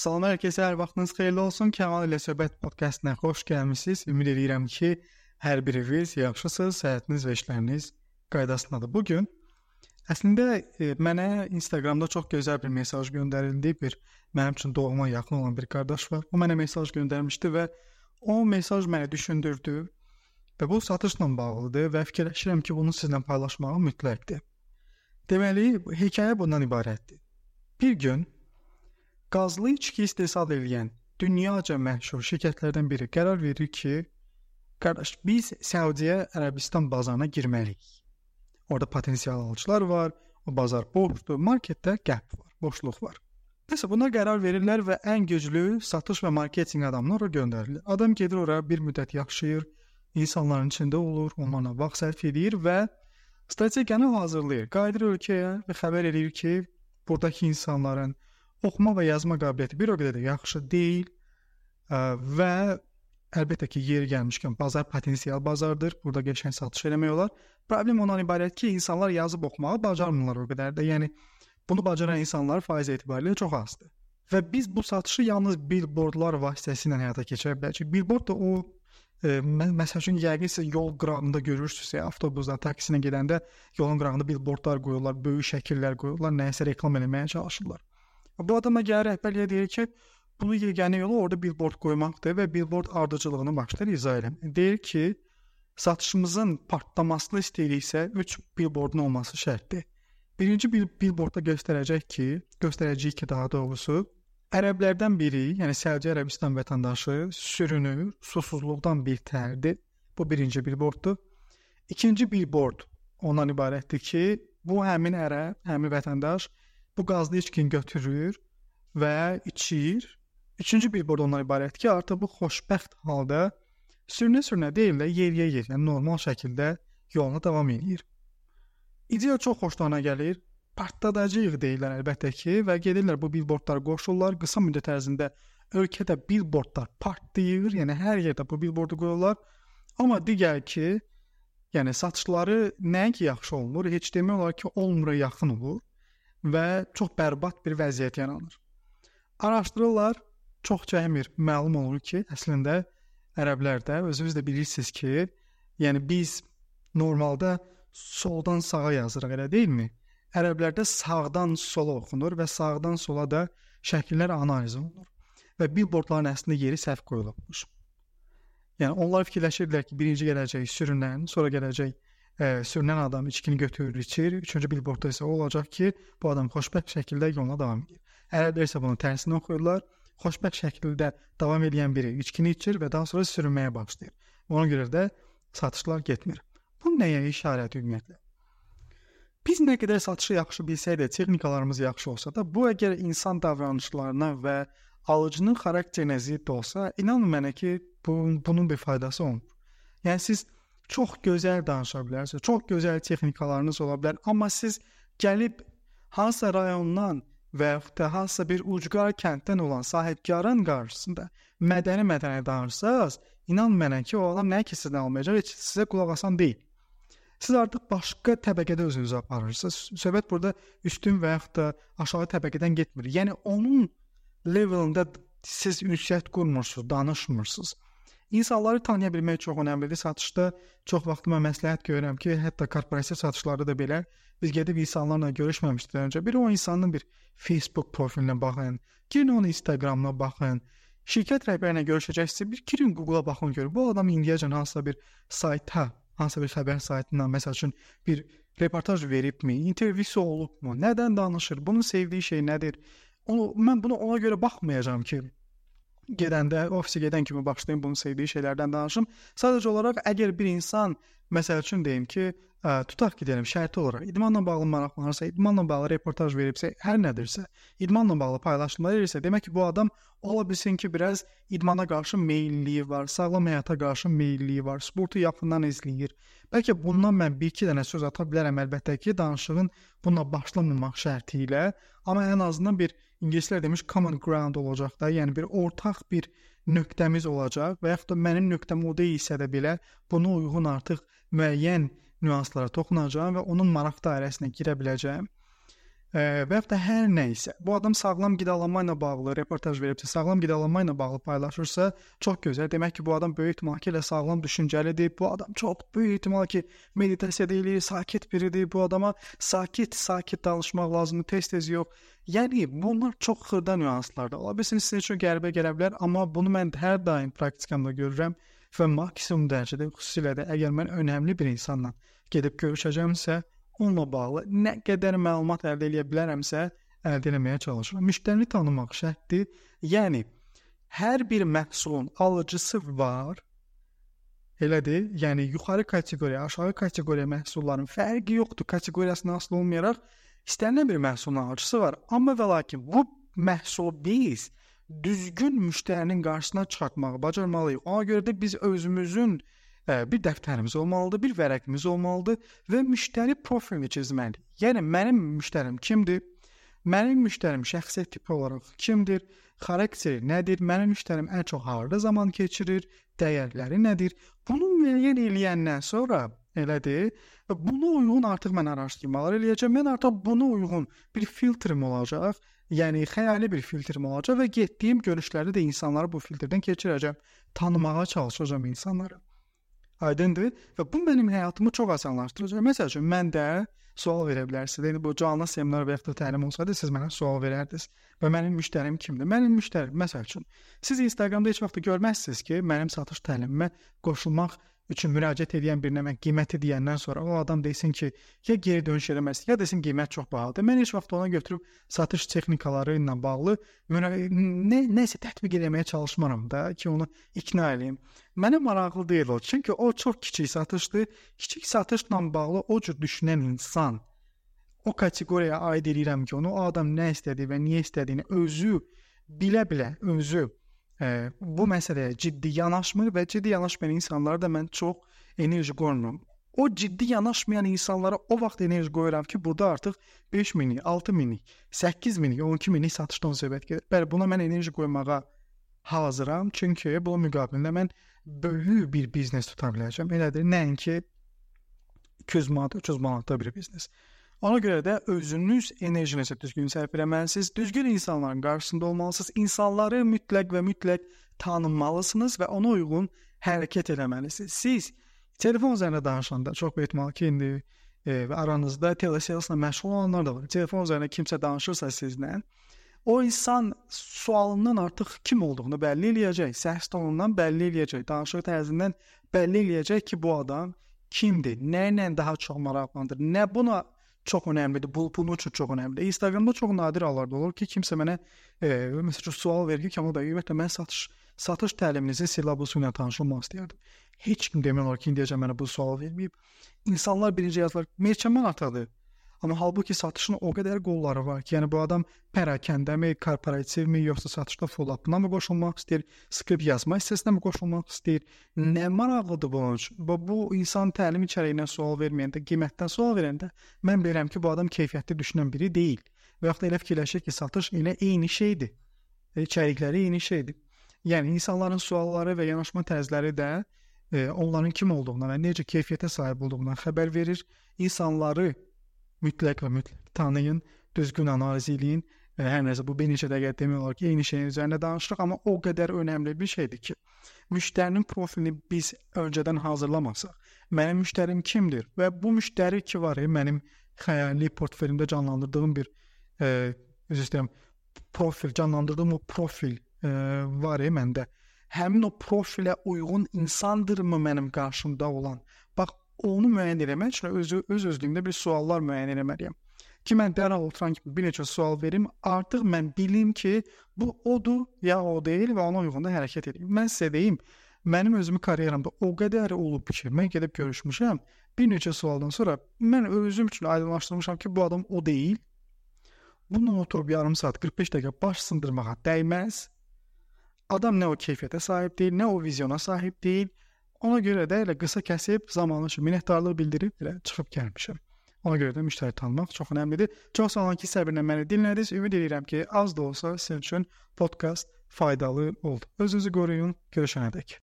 Salam hər kəsə, hər vaxtınız xeyirli olsun. Kamal ilə söhbət podkastına xoş gəlmisiniz. Ümid edirəm ki, hər biriniz yaxşısınız, səhhətiniz və işləriniz qaydasındadır. Bu gün əslində e, mənə Instagramda çox gözəl bir mesaj göndərildi. Bir mənim üçün doğma yaxın olan bir qardaş var. O mənə mesaj göndərmişdi və o mesaj məni düşündürdü və bu satışla bağlıdır və fikirləşirəm ki, bunu sizlə paylaşmağım mütləqdir. Deməli, hekayə bundan ibarətdir. Bir gün qazlı içki istehsal edən dünyaca məşhur şirkətlərdən biri qərar verir ki, qardaş, biz Səudiyyə Ərəbistan bazarına girməliyik. Orada potensial alıcılar var, o bazar boşdur, marketdə gəp var, boşluq var. Nəsə buna qərar verirlər və ən güclü satış və marketinq adamları ora göndərilir. Adam gedir ora bir müddət yaşayır, insanların içində olur, onlarla vaxt sərf edir və strategiyanı hazırlayır. Qayıdır ölkəyə və xəbər edir ki, buradakı insanların oxuma və yazma qabiliyyəti bir o qədər də yaxşı deyil və əlbəttə ki, yeri gəlmişkən bazar potensial bazardır. Burada qəşəng satış eləmək olar. Problem ondan ibarət ki, insanlar yazıb oxumağı bacarmırlar o qədər də. Yəni bunu bacaran insanlar faiz etibarilə çox azdır. Və biz bu satışı yalnız billboardlar vasitəsilə həyata keçirə bilərik. Billboard da o e, məsəl üçün yəqin siz yol qırağında görürsünüzsə, avtobusda, taksisinə gedəndə yolun qırağında billboardlar qoyurlar, böyük şəkillər qoyurlar, nəyisə reklam eləməyə çalışırlar. Bu adama gəlir rəhbərliyə deyir ki, bunu yeganə yolu orada billboard qoymaqdır və billboard ardıcıllığını başlayır izah eləməyə. Deyir ki, satışımızın partlamasını istəyiriksə 3 billboardun olması şərtdir. Birinci bil billboardda göstərəcək ki, göstərəcəyik ki, daha doğrusu ərəblərdən biri, yəni Səudiyyə Ərəbistan vətəndaşı sürünür, susuzluqdan bir tərdir. Bu birinci billboarddur. İkinci billboard ondan ibarətdir ki, bu həmin ərəb, həmin vətəndaş bu qazlı içkini götürür və içir. Üçüncü billboard ondan ibarət ki, artıq bu xoşbəxt halda sürünə-sürünə deyil də yeriyə-yeriyə normal şəkildə yoluna davam edir. İdeya çox xoşlarına gəlir. Partladacağıq deyirlər əlbəttə ki və gedirlər bu billboardlara qoşurlar. Qısa müddət ərzində ölkədə billboardlar partlayır, yəni hər yerdə bu billboardu qoyurlar. Amma digər ki, yəni satışları nəinki yaxşı olmur, heç demək olar ki, olmura yaxın olur və çox bərbad bir vəziyyət yaranır. Araşdırırlar, çox cəmir məlum olur ki, əslində ərəblərdə özünüz də bilirsiniz ki, yəni biz normalda soldan sağa yazırıq, elə deyilmi? Ərəblərdə sağdan sola oxunur və sağdan sola da şəkillər analiz olunur. Və billboardların əslində yeri səhv qoyulubmuş. Yəni onlar fikirləşirdilər ki, birinci gələcək sürünən, sonra gələcək ə, sürünən adam içkini götürür, içir. Üçüncü billboardda isə o olacaq ki, bu adam xoşbəxt şəkildə yoluna davam edir. Ərəblər isə bunun tərsini oxuyurlar. Xoşbəxt şəkildə davam edən biri içkini içir və daha sonra sürünməyə başlayır. Ona görə də satışlar getmir. Bu nəyə işarədir ümumiyyətlə? Biz nə qədər satışı yaxşı bilsək də, texnikalarımız yaxşı olsa da, bu əgər insan davranışlarına və alıcının xarakterinə zidd olsa, inanın mənə ki, bu, bunun bir faydası olmur. Yəni siz çox gözəl danışa bilərsiniz. Çox gözəl texnikalarınız ola bilər, amma siz gəlib hansısa rayondan və yaxud da hansısa bir ucqar kənddən olan sahibkarın qarşısında mədəni-mədəni danışsaz, inan mənə ki, o adam nə ki sizdən almayacaq, heç sizə qulaq asan deyil. Siz artıq başqa təbəqədə özünüzü aparırsınız. Söhbət burada üstün və yaxud da aşağı təbəqədən getmir. Yəni onun levelində siz ünsiyyət qurmursunuz, danışmırsınız. İnsanları tanıya bilmək çox əhəmiylidir. Satışda çox vaxt mən məsləhət görürəm ki, hətta korporativ satışlarda da belə biz gedib insanlarla görüşməmişdən öncə bir o insanın bir Facebook profilinə baxın, girin onun Instagramına baxın. Şirkət rəhbəri ilə görüşəcəksə bir girin Google-a baxın görün. Bu adam indiyəcən hansısa bir sayta, hansısa bir xəbər saytından məsəl üçün bir reportaj veribmi, intervyusu olubmu, nədən danışır, bunun sevdiyi şey nədir? Onu mən bunu ona görə baxmayacağam ki, gedəndə, ofisə gedən kimi başlayım bunun sevdiyi şeylərdən danışım. Sadəcə olaraq əgər bir insan məsəl üçün deyim ki, ə, tutaq ki, deyim, şərti olaraq idmanla bağlı maraqlanırsa, idmanla bağlı reportaj veribsə, hər nədirsə, idmanla bağlı paylaşımlar edirsə, demək ki, bu adam ola bilsin ki, biraz idmana qarşı meylliyi var, sağlam həyata qarşı meylliyi var, sportu yaxından izləyir. Bəlkə bundan mən 1-2 dənə söz ata bilərəm əlbəttə ki, danışığın bununla başlamamaq şərti ilə, amma ən azından bir ingilislər demiş common ground olacaq da, yəni bir ortaq bir nöqtəmiz olacaq və yaxud da mənim nöqtəm o deyilsə də belə buna uyğun artıq müəyyən nüanslara toxunacağam və onun maraq dairəsinə girə biləcəyəm. e, və ya da hər nə isə bu adam sağlam qidalanma ilə bağlı reportaj veribsə, sağlam qidalanma ilə bağlı paylaşırsa, çox gözəl. Demək ki, bu adam böyük ehtimal ki, elə sağlam düşüncəlidir. Bu adam çox böyük ehtimal ki, meditasiya edir, sakit biridir. Bu adama sakit, sakit danışmaq lazımdır, tez-tez yox. Yəni bunlar çox xırda nüanslardır. Ola bilsin sizin üçün qəribə gələ bilər, amma bunu mən hər daim praktikamda görürəm və maksimum dərəcədə xüsusilə də əgər mən önəmli bir insanla gedib görüşəcəmsə, onunla bağlı nə qədər məlumat əldə edə bilərəmsə, əldə etməyə çalışıram. Müştərini tanımaq şərtdir. Yəni hər bir məhsulun alıcısı var. Elədir? Yəni yuxarı kateqoriya, aşağı kateqoriya məhsulların fərqi yoxdur. Kateqoriyasına asılı olmayaraq istənilən bir məhsulun alıcısı var. Amma və lakin bu məhsulu biz düzgün müştərinin qarşısına çıxartmağı bacarmalıyıq. Ona görə də biz özümüzün bir dəftərimiz olmalıdır, bir vərəqimiz olmalıdır və müştəri profilini çizməliyik. Yəni mənim müştərim kimdir? Mənim müştərim şəxsiyyət tipi olaraq kimdir? Xarakteri nədir? Mənim müştərim ən çox harda zaman keçirir? Dəyərləri nədir? Bunu müəyyən eləyəndən sonra elədir. Və buna uyğun artıq mən araşdırmalar eləyəcəm. Mən artıq buna uyğun bir filtrim olacaq. Yəni xəyali bir filtrim olacaq və getdiyim görüşlərdə də insanları bu filtrdən keçirəcəm. Tanımağa çalışacağam insanları. Aydındır? Və bu mənim həyatımı çox asanlaşdıracaq. Məsəl üçün mən də sual verə bilərsiniz. Yəni bu canlı seminar və ya da təlim olsaydı siz mənə sual verərdiniz. Və mənim müştərim kimdir? Mənim müştərim məsəl üçün siz Instagramda heç vaxt görməzsiniz ki, mənim satış təlimimə qoşulmaq üçün müraciət edən birinə mən qiyməti deyəndən sonra o adam desin ki, ya geri dönüş eləməz, ya desin qiymət çox bahalıdır. Mən heç vaxt ona götürüb satış texnikaları ilə bağlı nə nəsə tətbiq etməyə çalışmaram da ki, onu ikna eləyim. Mənə maraqlı deyil o, çünki o çox kiçik satışdır. Kiçik satışla bağlı o cür düşünən insan o kateqoriyaya aid edirəm ki, onu o adam nə istədi və niyə istədiyini özü bilə-bilə, özü e, bu məsələyə ciddi yanaşmır və ciddi yanaşmayan insanlara da mən çox enerji qoymuram. O ciddi yanaşmayan insanlara o vaxt enerji qoyuram ki, burada artıq 5 minlik, 6 minlik, 8 minlik, 12 minlik satışdan söhbət gedir. Bəli, buna mən enerji qoymağa hazıram, çünki bunun müqabilində mən böyük bir biznes tuta biləcəm. Elədir, nəinki 200 manat, 300 manatda bir biznes. Ona görə də özünüz enerjinizi düzgün sərf etməlisiniz, düzgün insanların qarşısında olmalısınız. İnsanları mütləq və mütləq tanımalısınız və ona uyğun hərəkət etməlisiniz. Siz telefon üzərində danışanda çox ehtimal ki, indi e, aranızda telesales-la məşğul olanlar da var. Telefon üzərində kimsə danışırsa sizlə, o insan sualından artıq kim olduğunu bəlli eləyəcək, səs tonundan bəlli eləyəcək, danışıq tərzindən bəlli eləyəcək ki, bu adam kimdir, nə ilə daha çox maraqlandır, nə buna çox önəmlidir. Bu bunun üçün çox önəmlidir. Instagramda çox nadir hallarda olur ki, kimsə mənə e, məsələn sual verir ki, Kamal bəy, ümumiyyətlə mən satış satış təliminizin silabusu ilə tanış olmaq istəyirdim. Heç kim demək olar ki, indiyəcən mənə bu sual verməyib. İnsanlar birinci yazırlar, "Merçəman atadır." Amma halbuki satışın o qədər qolları var ki, yəni bu adam pərakəndəmi, korporativmi, yoxsa satışda follow-up-la mı qoşulmaq istəyir, skript yazma hissəsinə mi qoşulmaq istəyir? Nə maraqlıdır bunun üçün? Bu, bu insan təlim içəriyindən sual verməyəndə, qiymətdən sual verəndə mən bilirəm ki, bu adam keyfiyyətli düşünən biri deyil. Və yaxud da elə fikirləşir ki, satış elə eyni şeydir. İçərikləri eyni şeydir. Yəni insanların sualları və yanaşma tərzləri də e, onların kim olduğundan və necə keyfiyyətə sahib olduğundan xəbər verir. İnsanları mütləq və mütləq tanıyın, düzgün analiz eləyin. Və hər nəsə bu bir neçə dəqiqə demək olar ki, eyni şeyin üzərində danışırıq, amma o qədər önəmli bir şeydir ki, müştərinin profilini biz öncədən hazırlamasaq, mənim müştərim kimdir və bu müştəri ki var, mənim xəyali portfelimdə canlandırdığım bir e, üzr istəyirəm, profil, canlandırdığım o profil e, var məndə. Həmin o profilə uyğun insandırmı mənim qarşımda olan? Bax onu müəyyən etmək üçün özü öz özlüyümdə bir suallar müəyyən etməliyəm. Ki mən dərhal oturan kimi bir neçə sual verim, artıq mən bilim ki, bu odur ya o deyil və ona uyğun da hərəkət edim. Mən sizə deyim, mənim özümü karyeramda o qədər olub ki, mən gedib görüşmüşəm, bir neçə sualdan sonra mən özüm üçün aydınlaşdırmışam ki, bu adam o deyil. Bununla oturub yarım saat, 45 dəqiqə baş sındırmağa dəyməz. Adam nə o keyfiyyətə sahib deyil, nə o vizyona sahib deyil. Ona görə də elə qısa kəsib zamanı üçün minnətdarlıq bildirib elə çıxıb gəlmişəm. Ona görə də müştəri tanımaq çox əhəmiylidir. Çox sağ olun ki, səbirlə məni dinlədiniz. Ümid edirəm ki, az da olsa sizin üçün podkast faydalı oldu. Özünüzü qoruyun. Görüşənədək.